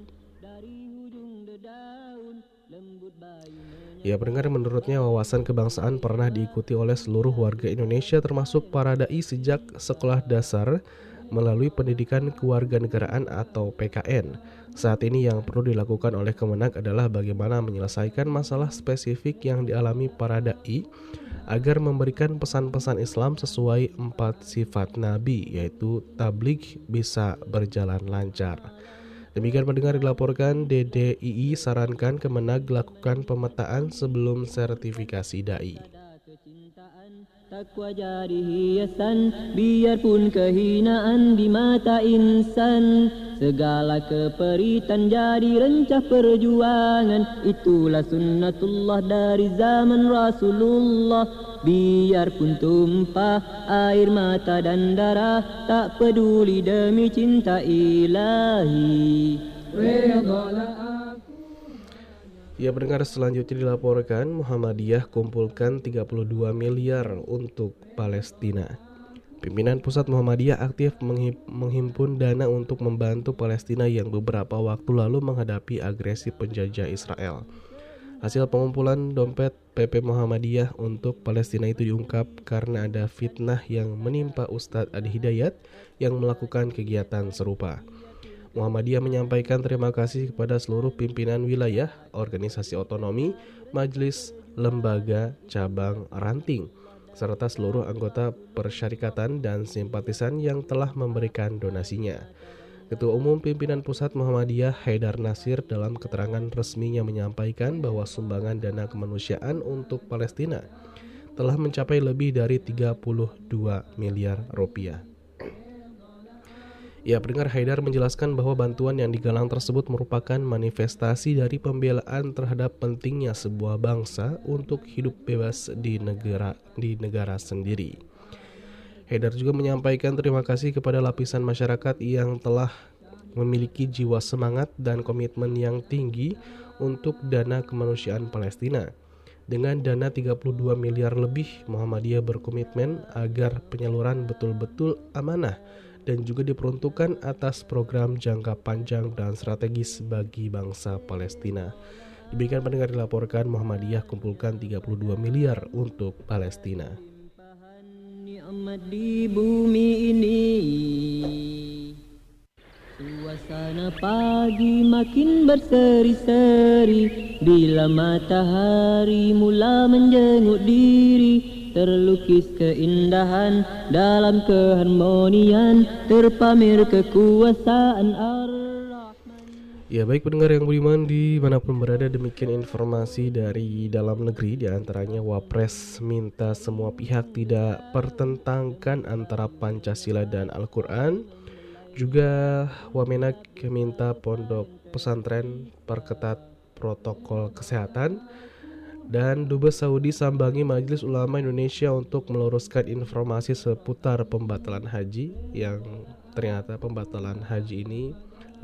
Ya pendengar menurutnya wawasan kebangsaan pernah diikuti oleh seluruh warga Indonesia termasuk para dai sejak sekolah dasar melalui pendidikan kewarganegaraan atau PKN. Saat ini yang perlu dilakukan oleh Kemenag adalah bagaimana menyelesaikan masalah spesifik yang dialami para dai agar memberikan pesan-pesan Islam sesuai empat sifat Nabi yaitu tabligh bisa berjalan lancar. Demikian pendengar dilaporkan DDII sarankan Kemenag lakukan pemetaan sebelum sertifikasi dai. Takwa jadi hiasan Biarpun kehinaan di mata insan. Segala keperitan jadi rencah perjuangan Itulah sunnatullah dari zaman Rasulullah. Biarpun tumpah air mata dan darah Tak peduli demi cinta ilahi. Redalah Ya pendengar selanjutnya dilaporkan Muhammadiyah kumpulkan 32 miliar untuk Palestina. Pimpinan pusat Muhammadiyah aktif menghimpun dana untuk membantu Palestina yang beberapa waktu lalu menghadapi agresi penjajah Israel. Hasil pengumpulan dompet PP Muhammadiyah untuk Palestina itu diungkap karena ada fitnah yang menimpa Ustadz Adi Hidayat yang melakukan kegiatan serupa. Muhammadiyah menyampaikan terima kasih kepada seluruh pimpinan wilayah, organisasi otonomi, majelis, lembaga, cabang, ranting, serta seluruh anggota persyarikatan dan simpatisan yang telah memberikan donasinya. Ketua Umum Pimpinan Pusat Muhammadiyah Haidar Nasir dalam keterangan resminya menyampaikan bahwa sumbangan dana kemanusiaan untuk Palestina telah mencapai lebih dari 32 miliar rupiah. Ya, pendengar Haidar menjelaskan bahwa bantuan yang digalang tersebut merupakan manifestasi dari pembelaan terhadap pentingnya sebuah bangsa untuk hidup bebas di negara di negara sendiri. Haidar juga menyampaikan terima kasih kepada lapisan masyarakat yang telah memiliki jiwa semangat dan komitmen yang tinggi untuk dana kemanusiaan Palestina. Dengan dana 32 miliar lebih, Muhammadiyah berkomitmen agar penyaluran betul-betul amanah dan juga diperuntukkan atas program jangka panjang dan strategis bagi bangsa Palestina. Demikian pendengar dilaporkan Muhammadiyah kumpulkan 32 miliar untuk Palestina. Di bumi ini Suasana pagi makin berseri-seri Bila matahari mula menjenguk diri terlukis keindahan dalam keharmonian terpamer kekuasaan Allah. Ya baik pendengar yang budiman di mana pun berada demikian informasi dari dalam negeri di antaranya Wapres minta semua pihak tidak pertentangkan antara Pancasila dan Al-Quran juga Wamenak minta pondok pesantren perketat protokol kesehatan Dan Dubes Saudi sambangi Majelis Ulama Indonesia untuk meluruskan informasi seputar pembatalan haji yang ternyata pembatalan haji ini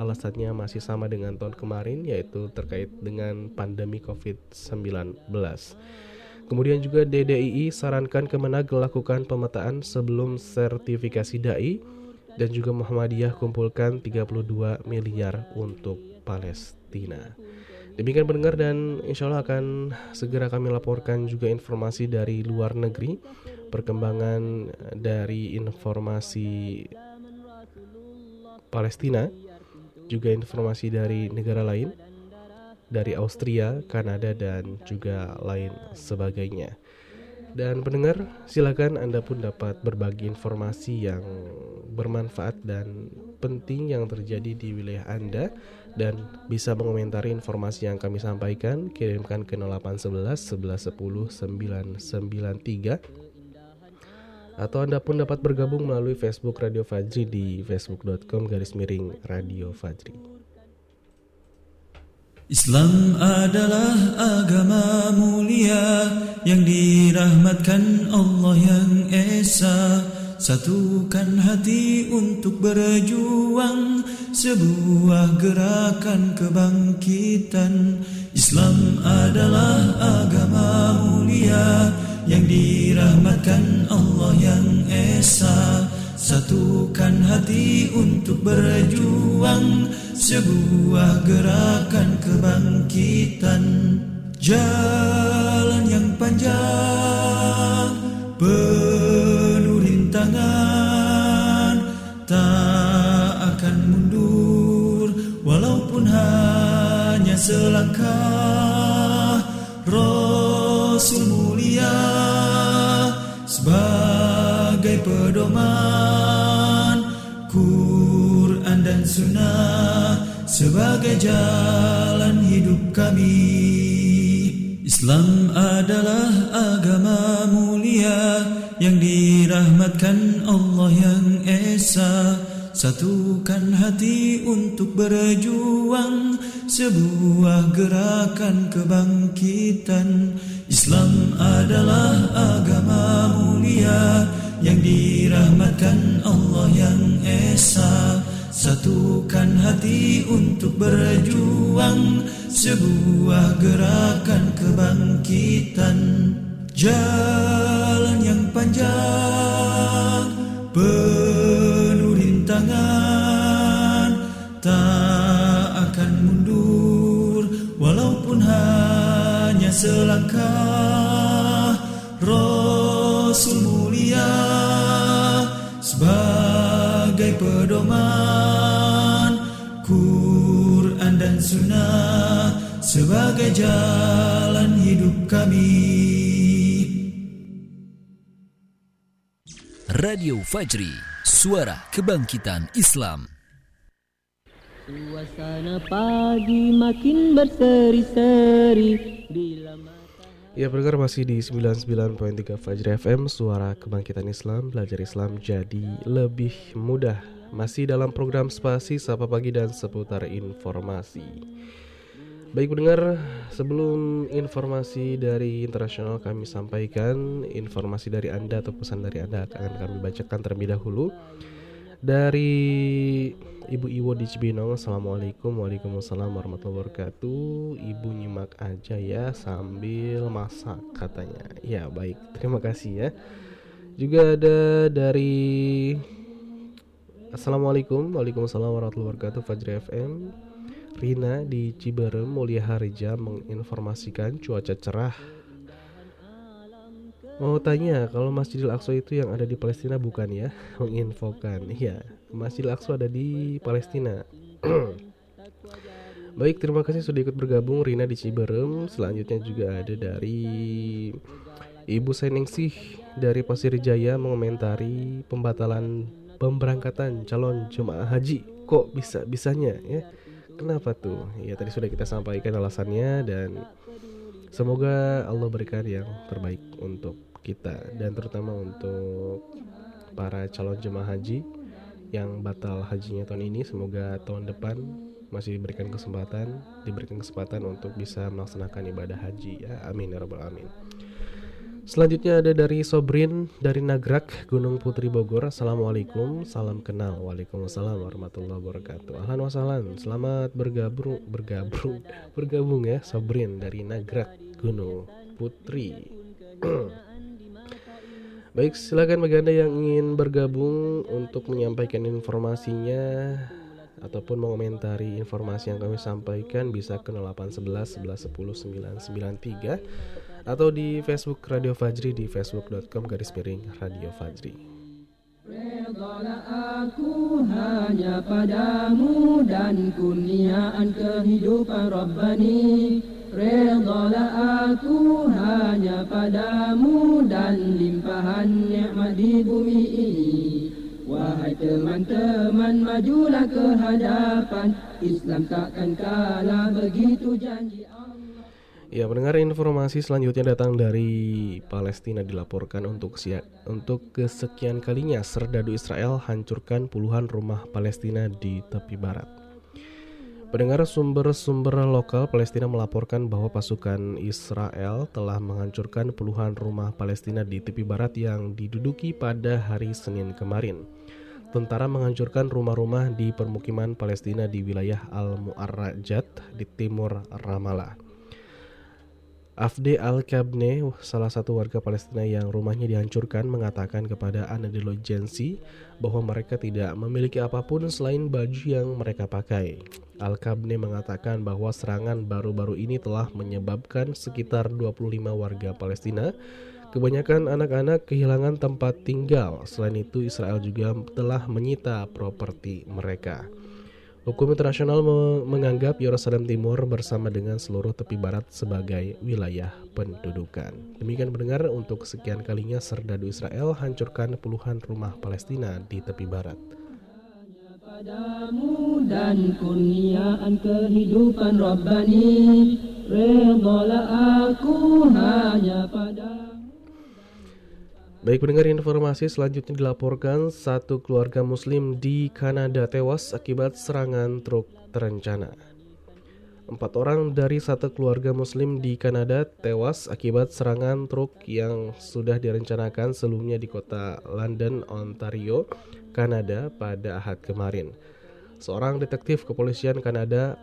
alasannya masih sama dengan tahun kemarin yaitu terkait dengan pandemi COVID-19. Kemudian juga DDII sarankan Kemenag lakukan pemetaan sebelum sertifikasi DAI dan juga Muhammadiyah kumpulkan 32 miliar untuk Palestina. Demikian pendengar dan insya Allah akan segera kami laporkan juga informasi dari luar negeri. Perkembangan dari informasi Palestina Juga informasi dari negara lain Dari Austria, Kanada dan juga lain sebagainya. Dan pendengar, silakan Anda pun dapat berbagi informasi yang bermanfaat dan penting yang terjadi di wilayah Anda dan bisa mengomentari informasi yang kami sampaikan. Kirimkan ke 0811 1110 993 atau Anda pun dapat bergabung melalui Facebook Radio Fajri di facebook.com garis miring Radio Fajri. Islam adalah agama mulia yang dirahmatkan Allah yang Esa Satukan hati untuk berjuang sebuah gerakan kebangkitan. Islam adalah agama mulia yang dirahmatkan Allah yang Esa. Satukan hati untuk berjuang Sebuah gerakan kebangkitan. Jalan yang panjang selangkah Rasul mulia Sebagai pedoman Quran dan Sunnah Sebagai jalan hidup kami. Islam adalah agama mulia Yang dirahmatkan Allah yang Esa Satukan hati untuk berjuang Sebuah gerakan kebangkitan. Islam adalah agama mulia Yang dirahmatkan Allah yang Esa. Satukan hati untuk berjuang Sebuah gerakan kebangkitan. Jalan yang panjang Penuh Walaupun hanya selangkah Rasul mulia Sebagai pedoman Quran dan Sunnah Sebagai jalan hidup kami Radio Fajri, suara kebangkitan Islam. Suasana pagi makin berseri-seri Ya pendengar masih di 99.3 Fajri FM Suara Kebangkitan Islam Belajar Islam jadi lebih mudah. Masih dalam program Spasi Sapa Pagi dan seputar informasi. Baik pendengar, sebelum informasi dari internasional kami sampaikan Informasi dari Anda atau pesan dari Anda akan kami bacakan terlebih dahulu Dari Ibu Iwo di Cibinong Assalamualaikum Waalaikumsalam warahmatullahi wabarakatuh. Ibu nyimak aja ya sambil masak katanya. Ya baik. Terima kasih ya. Juga ada dari Assalamualaikum Waalaikumsalam warahmatullahi wabarakatuh Fajri FM Rina di Ciberem Mulia Harja menginformasikan cuaca cerah Mau tanya, kalau Masjidil Aqsa itu yang ada di Palestina bukan ya? Menginfokan, iya. Masjidil Aqsa ada di Palestina. (clears throat) Baik, terima kasih sudah ikut bergabung Rina di Ciberem. Selanjutnya juga ada dari Ibu Seningsih dari Pasir Jaya mengomentari pembatalan pemberangkatan calon jemaah haji. Kok bisa bisanya ya? Kenapa tuh? Ya tadi sudah kita sampaikan alasannya dan semoga Allah berikan yang terbaik untuk kita dan terutama untuk para calon jemaah haji yang batal hajinya tahun ini semoga tahun depan masih diberikan kesempatan, diberikan kesempatan untuk bisa melaksanakan ibadah haji ya. Amin ya rabbal alamin. Selanjutnya ada dari Sobrin dari Nagrak, Gunung Putri Bogor. Assalamualaikum, salam kenal. Waalaikumsalam warahmatullahi wabarakatuh. Ahlan wasahlan, selamat bergabung, bergabung, bergabung ya Sobrin dari Nagrak, Gunung Putri. (clears throat) Baik, silakan bagi Anda yang ingin bergabung untuk menyampaikan informasinya ataupun mengomentari informasi yang kami sampaikan bisa ke 0811 11 10 993 atau di Facebook Radio Fajri di facebook.com garis miring Radio Fajri. Aku hanya padamu dan kurniaan kehidupan Rabbani Redalah aku hanya padamu dan limpahan nikmat di bumi ini. Wahai teman-teman majulah ke hadapan. Islam takkan kalah begitu janji Ya, mendengar informasi selanjutnya datang dari Palestina dilaporkan untuk siak, untuk kesekian kalinya serdadu Israel hancurkan puluhan rumah Palestina di tepi barat. Pendengar sumber-sumber lokal Palestina melaporkan bahwa pasukan Israel telah menghancurkan puluhan rumah Palestina di tepi barat yang diduduki pada hari Senin kemarin. Tentara menghancurkan rumah-rumah di permukiman Palestina di wilayah Al-Mu'arrajat di timur Ramallah. Afde Al-Kabne, salah satu warga Palestina yang rumahnya dihancurkan, mengatakan kepada Anadolu Agency bahwa mereka tidak memiliki apa pun selain baju yang mereka pakai. Al-Kabne mengatakan bahwa serangan baru-baru ini telah menyebabkan sekitar 25 warga Palestina Kebanyakan anak-anak kehilangan tempat tinggal. Selain itu, Israel juga telah menyita properti mereka. Hukum internasional menganggap Yerusalem Timur bersama dengan seluruh tepi barat sebagai wilayah pendudukan. Demikian mendengar untuk sekian kalinya serdadu Israel hancurkan puluhan rumah Palestina di tepi barat. Baik pendengar informasi selanjutnya dilaporkan satu keluarga muslim di Kanada tewas akibat serangan truk terencana. Empat orang dari satu keluarga muslim di Kanada tewas akibat serangan truk yang sudah direncanakan sebelumnya di kota London, Ontario, Kanada pada Ahad kemarin. Seorang detektif kepolisian Kanada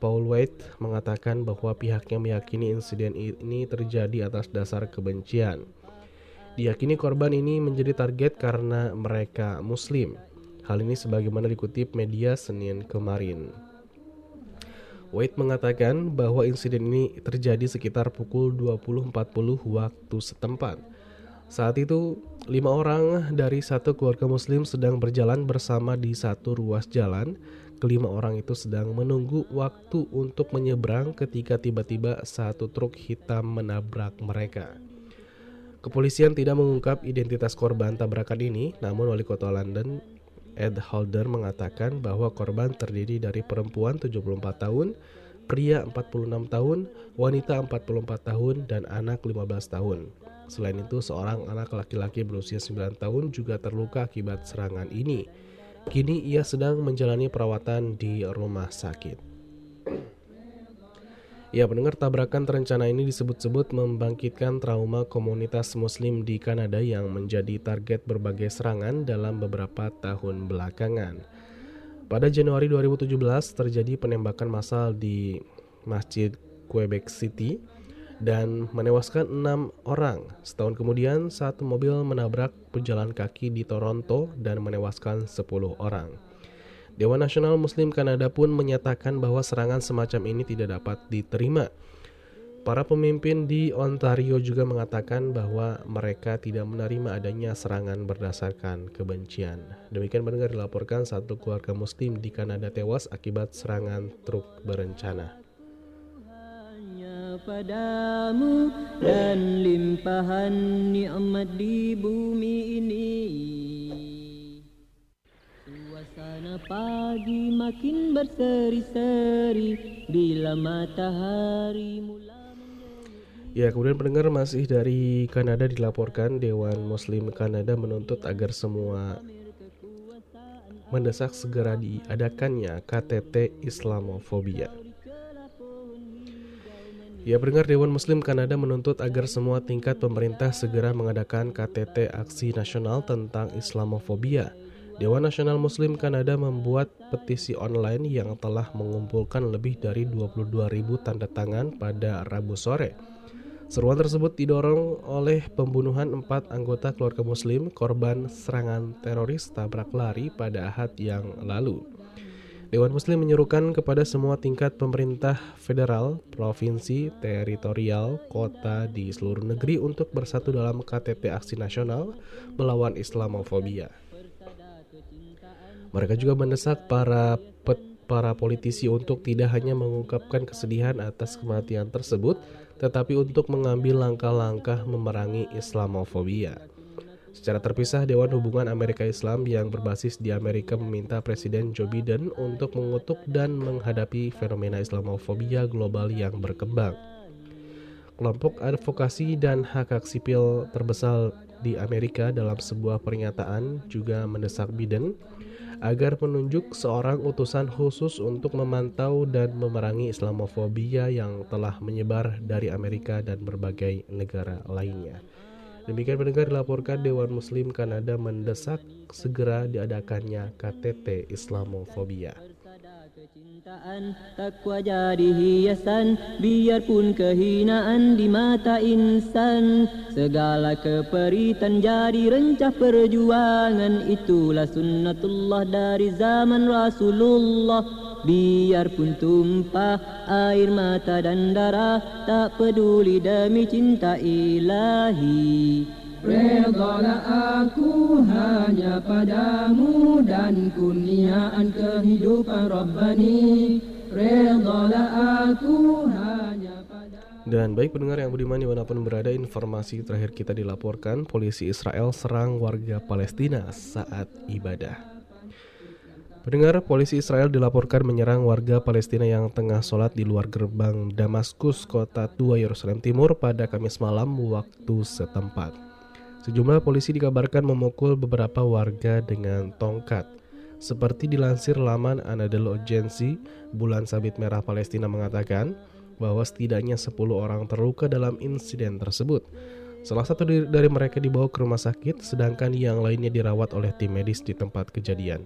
Paul White mengatakan bahwa pihaknya meyakini insiden ini terjadi atas dasar kebencian. Diyakini korban ini menjadi target karena mereka Muslim. Hal ini sebagaimana dikutip media Senin kemarin. Wade mengatakan bahwa insiden ini terjadi sekitar pukul 20.40 waktu setempat. Saat itu, lima orang dari satu keluarga muslim sedang berjalan bersama di satu ruas jalan. Kelima orang itu sedang menunggu waktu untuk menyeberang ketika tiba-tiba satu truk hitam menabrak mereka. Kepolisian tidak mengungkap identitas korban tabrakan ini, namun wali kota London Ed Holder mengatakan bahwa korban terdiri dari perempuan 74 tahun, pria 46 tahun, wanita 44 tahun, dan anak 15 tahun. Selain itu, seorang anak laki-laki berusia 9 tahun juga terluka akibat serangan ini. Kini ia sedang menjalani perawatan di rumah sakit. Ya, pendengar tabrakan terencana ini disebut-sebut membangkitkan trauma komunitas muslim di Kanada yang menjadi target berbagai serangan dalam beberapa tahun belakangan. Pada Januari 2017 terjadi penembakan massal di Masjid Quebec City dan menewaskan enam orang. Setahun kemudian, satu mobil menabrak pejalan kaki di Toronto dan menewaskan 10 orang. Dewan Nasional Muslim Kanada pun menyatakan bahwa serangan semacam ini tidak dapat diterima. Para pemimpin di Ontario juga mengatakan bahwa mereka tidak menerima adanya serangan berdasarkan kebencian. Demikian mendengar dilaporkan satu keluarga muslim di Kanada tewas akibat serangan truk berencana. Suasana pagi makin berseri-seri bila matahari mula Ya, kemudian pendengar masih dari Kanada dilaporkan Dewan Muslim Kanada menuntut agar semua mendesak segera diadakannya KTT Islamofobia. Ya pendengar Dewan Muslim Kanada menuntut agar semua tingkat pemerintah segera mengadakan KTT Aksi Nasional tentang Islamofobia. Dewan Nasional Muslim Kanada membuat petisi online yang telah mengumpulkan lebih dari 22.000 tanda tangan pada Rabu sore. Seruan tersebut didorong oleh pembunuhan empat anggota keluarga Muslim korban serangan teroris tabrak lari pada Ahad yang lalu. Dewan Muslim menyerukan kepada semua tingkat pemerintah federal, provinsi, teritorial, kota di seluruh negeri untuk bersatu dalam KTT Aksi Nasional melawan Islamofobia. Mereka juga mendesak para pet, para politisi untuk tidak hanya mengungkapkan kesedihan atas kematian tersebut, tetapi untuk mengambil langkah-langkah memerangi Islamofobia. Secara terpisah, Dewan Hubungan Amerika Islam yang berbasis di Amerika meminta Presiden Joe Biden untuk mengutuk dan menghadapi fenomena Islamofobia global yang berkembang. Kelompok advokasi dan hak hak sipil terbesar di Amerika dalam sebuah pernyataan juga mendesak Biden agar menunjuk seorang utusan khusus untuk memantau dan memerangi Islamofobia yang telah menyebar dari Amerika dan berbagai negara lainnya. Demikian pendengar dilaporkan Dewan Muslim Kanada mendesak segera diadakannya KTT Islamofobia. Kecintaan takwa jadi hiasan Biarpun kehinaan di mata insan. Segala keperitan jadi rencah perjuangan Itulah sunnatullah dari zaman Rasulullah. Biarpun tumpah air mata dan darah Tak peduli demi cinta ilahi Redalah aku hanya padamu Dan kurniaan kehidupan Rabbani Redalah aku hanya dan baik pendengar yang budiman di mana pun berada informasi terakhir kita dilaporkan polisi Israel serang warga Palestina saat ibadah. Pendengar, polisi Israel dilaporkan menyerang warga Palestina yang tengah sholat di luar gerbang Damaskus, kota tua Yerusalem Timur pada Kamis malam waktu setempat. Sejumlah polisi dikabarkan memukul beberapa warga dengan tongkat. Seperti dilansir laman Anadolu Agency, Bulan Sabit Merah Palestina mengatakan bahwa setidaknya 10 orang terluka dalam insiden tersebut. Salah satu dari mereka dibawa ke rumah sakit, sedangkan yang lainnya dirawat oleh tim medis di tempat kejadian.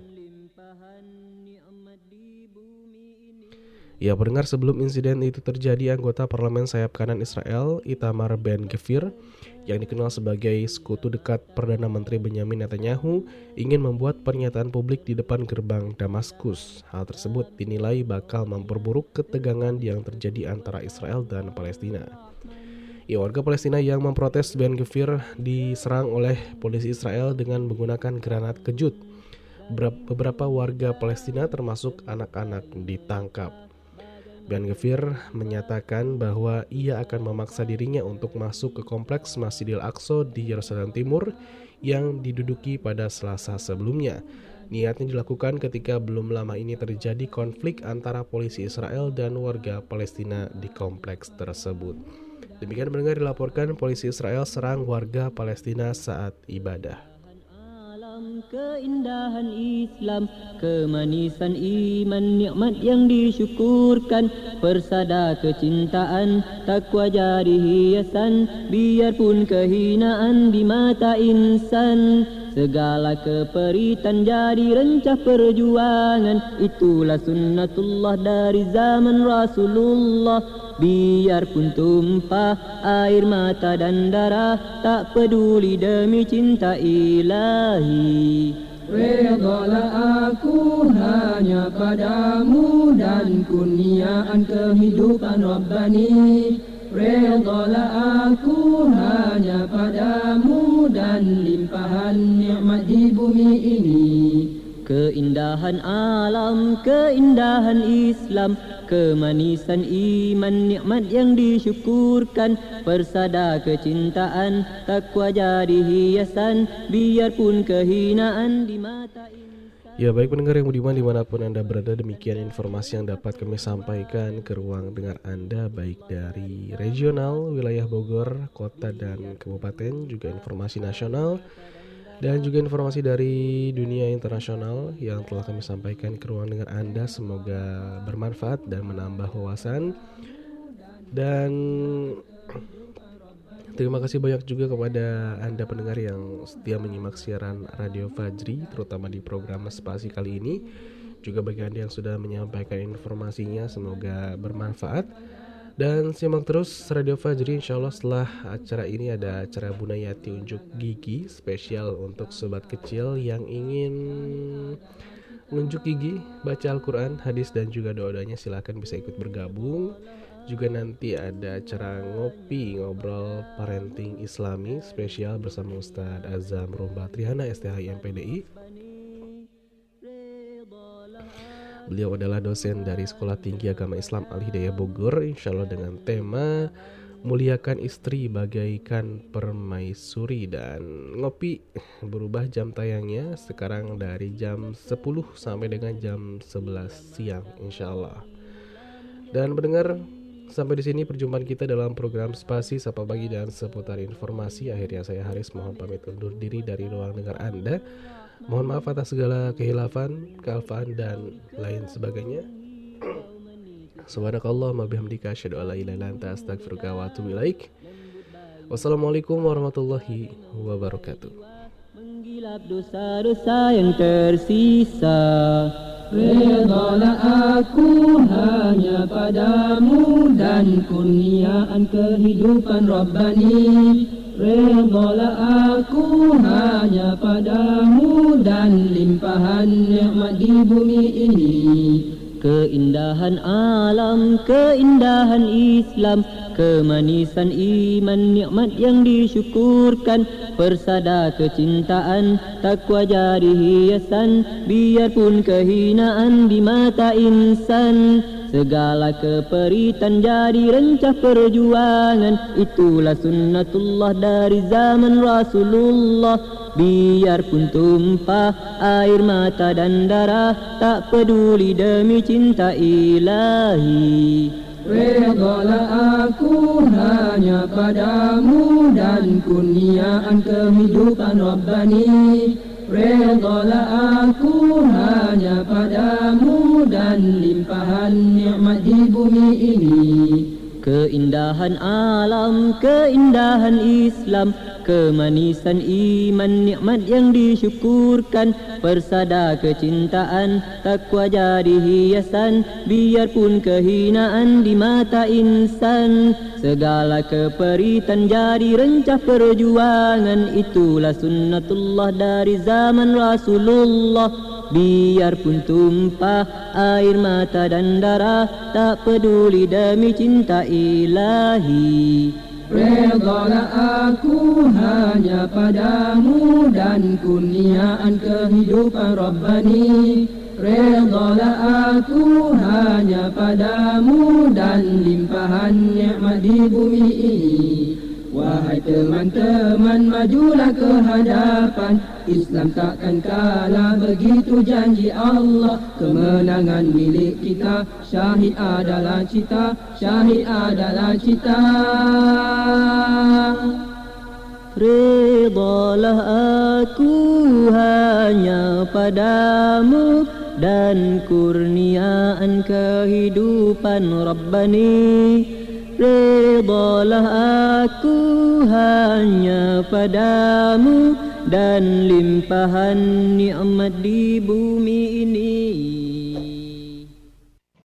Ya pendengar sebelum insiden itu terjadi anggota parlemen sayap kanan Israel Itamar Ben Gvir yang dikenal sebagai sekutu dekat Perdana Menteri Benjamin Netanyahu ingin membuat pernyataan publik di depan gerbang Damaskus. Hal tersebut dinilai bakal memperburuk ketegangan yang terjadi antara Israel dan Palestina. Ya, warga Palestina yang memprotes Ben Gvir diserang oleh polisi Israel dengan menggunakan granat kejut. Beberapa warga Palestina termasuk anak-anak ditangkap. Ben Gvir menyatakan bahwa ia akan memaksa dirinya untuk masuk ke kompleks Masjidil Aqsa di Yerusalem Timur yang diduduki pada Selasa sebelumnya. Niatnya dilakukan ketika belum lama ini terjadi konflik antara polisi Israel dan warga Palestina di kompleks tersebut. Demikian mendengar dilaporkan polisi Israel serang warga Palestina saat ibadah. Keindahan Islam, kemanisan iman, nikmat yang disyukurkan, persada kecintaan, takwa jadi hiasan, biarpun kehinaan di mata insan. Segala keperitan jadi rencah perjuangan Itulah sunnatullah dari zaman Rasulullah Biarpun tumpah air mata dan darah Tak peduli demi cinta ilahi. Redalah aku hanya padamu Dan kurniaan kehidupan Rabbani. Redalah aku hanya padamu dan limpahan nikmat di bumi ini Keindahan alam, keindahan Islam Kemanisan iman, nikmat yang disyukurkan Persada kecintaan, takwa jadi hiasan Biarpun kehinaan di mata ini Ya baik pendengar yang budiman di mana pun Anda berada demikian informasi yang dapat kami sampaikan ke ruang dengar Anda baik dari regional, wilayah Bogor, kota dan kabupaten juga informasi nasional Dan juga informasi dari dunia internasional yang telah kami sampaikan ke ruang dengar Anda semoga bermanfaat dan menambah wawasan. Dan terima kasih banyak juga kepada Anda pendengar yang setia menyimak siaran Radio Fajri terutama di program Spasi kali ini. Juga bagi Anda yang sudah menyampaikan informasinya semoga bermanfaat. Dan simak terus Radio Fajri insya Allah setelah acara ini ada acara Bunayati Unjuk Gigi spesial untuk sobat kecil yang ingin unjuk gigi, baca Al-Quran, hadis dan juga doa-doanya. Silahkan bisa ikut bergabung. Juga nanti ada acara ngopi ngobrol parenting islami spesial bersama Ustadz Azam Romba Trihana STHI MPDI Beliau adalah dosen dari Sekolah Tinggi Agama Islam Al Hidayah Bogor, insya Allah dengan tema muliakan istri bagaikan permaisuri dan ngopi berubah jam tayangnya sekarang dari jam 10 sampai dengan jam 11 siang insya Allah. Dan mendengar Sampai di sini perjumpaan kita dalam program Spasi Sapa Pagi dan seputar informasi. Akhirnya saya Haris mohon pamit undur diri dari ruang dengar Anda. Mohon maaf atas segala kehilafan, kealfaan dan lain sebagainya. Subhanakallah ma bihamdika asyhadu an la ilaha illa anta astaghfiruka wa atubu ilaik. Wassalamualaikum warahmatullahi wabarakatuh. Menggilap dosa-dosa yang tersisa Redalah aku hanya padamu dan kurniaan kehidupan Rabbani Redalah aku hanya padamu dan limpahan nikmat di bumi ini. Keindahan alam, keindahan Islam Kemanisan iman, nikmat yang disyukurkan. Persada kecintaan, takwa jadi hiasan Biarpun kehinaan di mata insan Segala keperitan jadi rencah perjuangan. Itulah sunnatullah dari zaman Rasulullah. Biarpun tumpah air mata dan darah Tak peduli demi cinta ilahi. Redalah aku hanya padamu dan kurniaan kehidupan Rabbani Redalah aku hanya padamu dan limpahan nikmat di bumi ini Keindahan alam, keindahan Islam Kemanisan iman, nikmat yang disyukurkan. Persada kecintaan, takwa jadi hiasan Biarpun kehinaan di mata insan. Segala keperitan jadi rencah perjuangan Itulah sunnatullah dari zaman Rasulullah Biarpun tumpah air mata dan darah Tak peduli demi cinta ilahi. Redalah aku hanya padamu dan kurniaan kehidupan Rabbani. Redalah aku hanya padamu dan limpahan nikmat di bumi ini Wahai teman-teman majulah ke hadapan. Islam takkan kalah begitu janji Allah. Kemenangan milik kita Syahid adalah cita Syahid adalah cita. Redalah aku hanya padamu Dan kurniaan kehidupan Rabbani Redalah aku hanya padamu Dan limpahan nikmat di bumi ini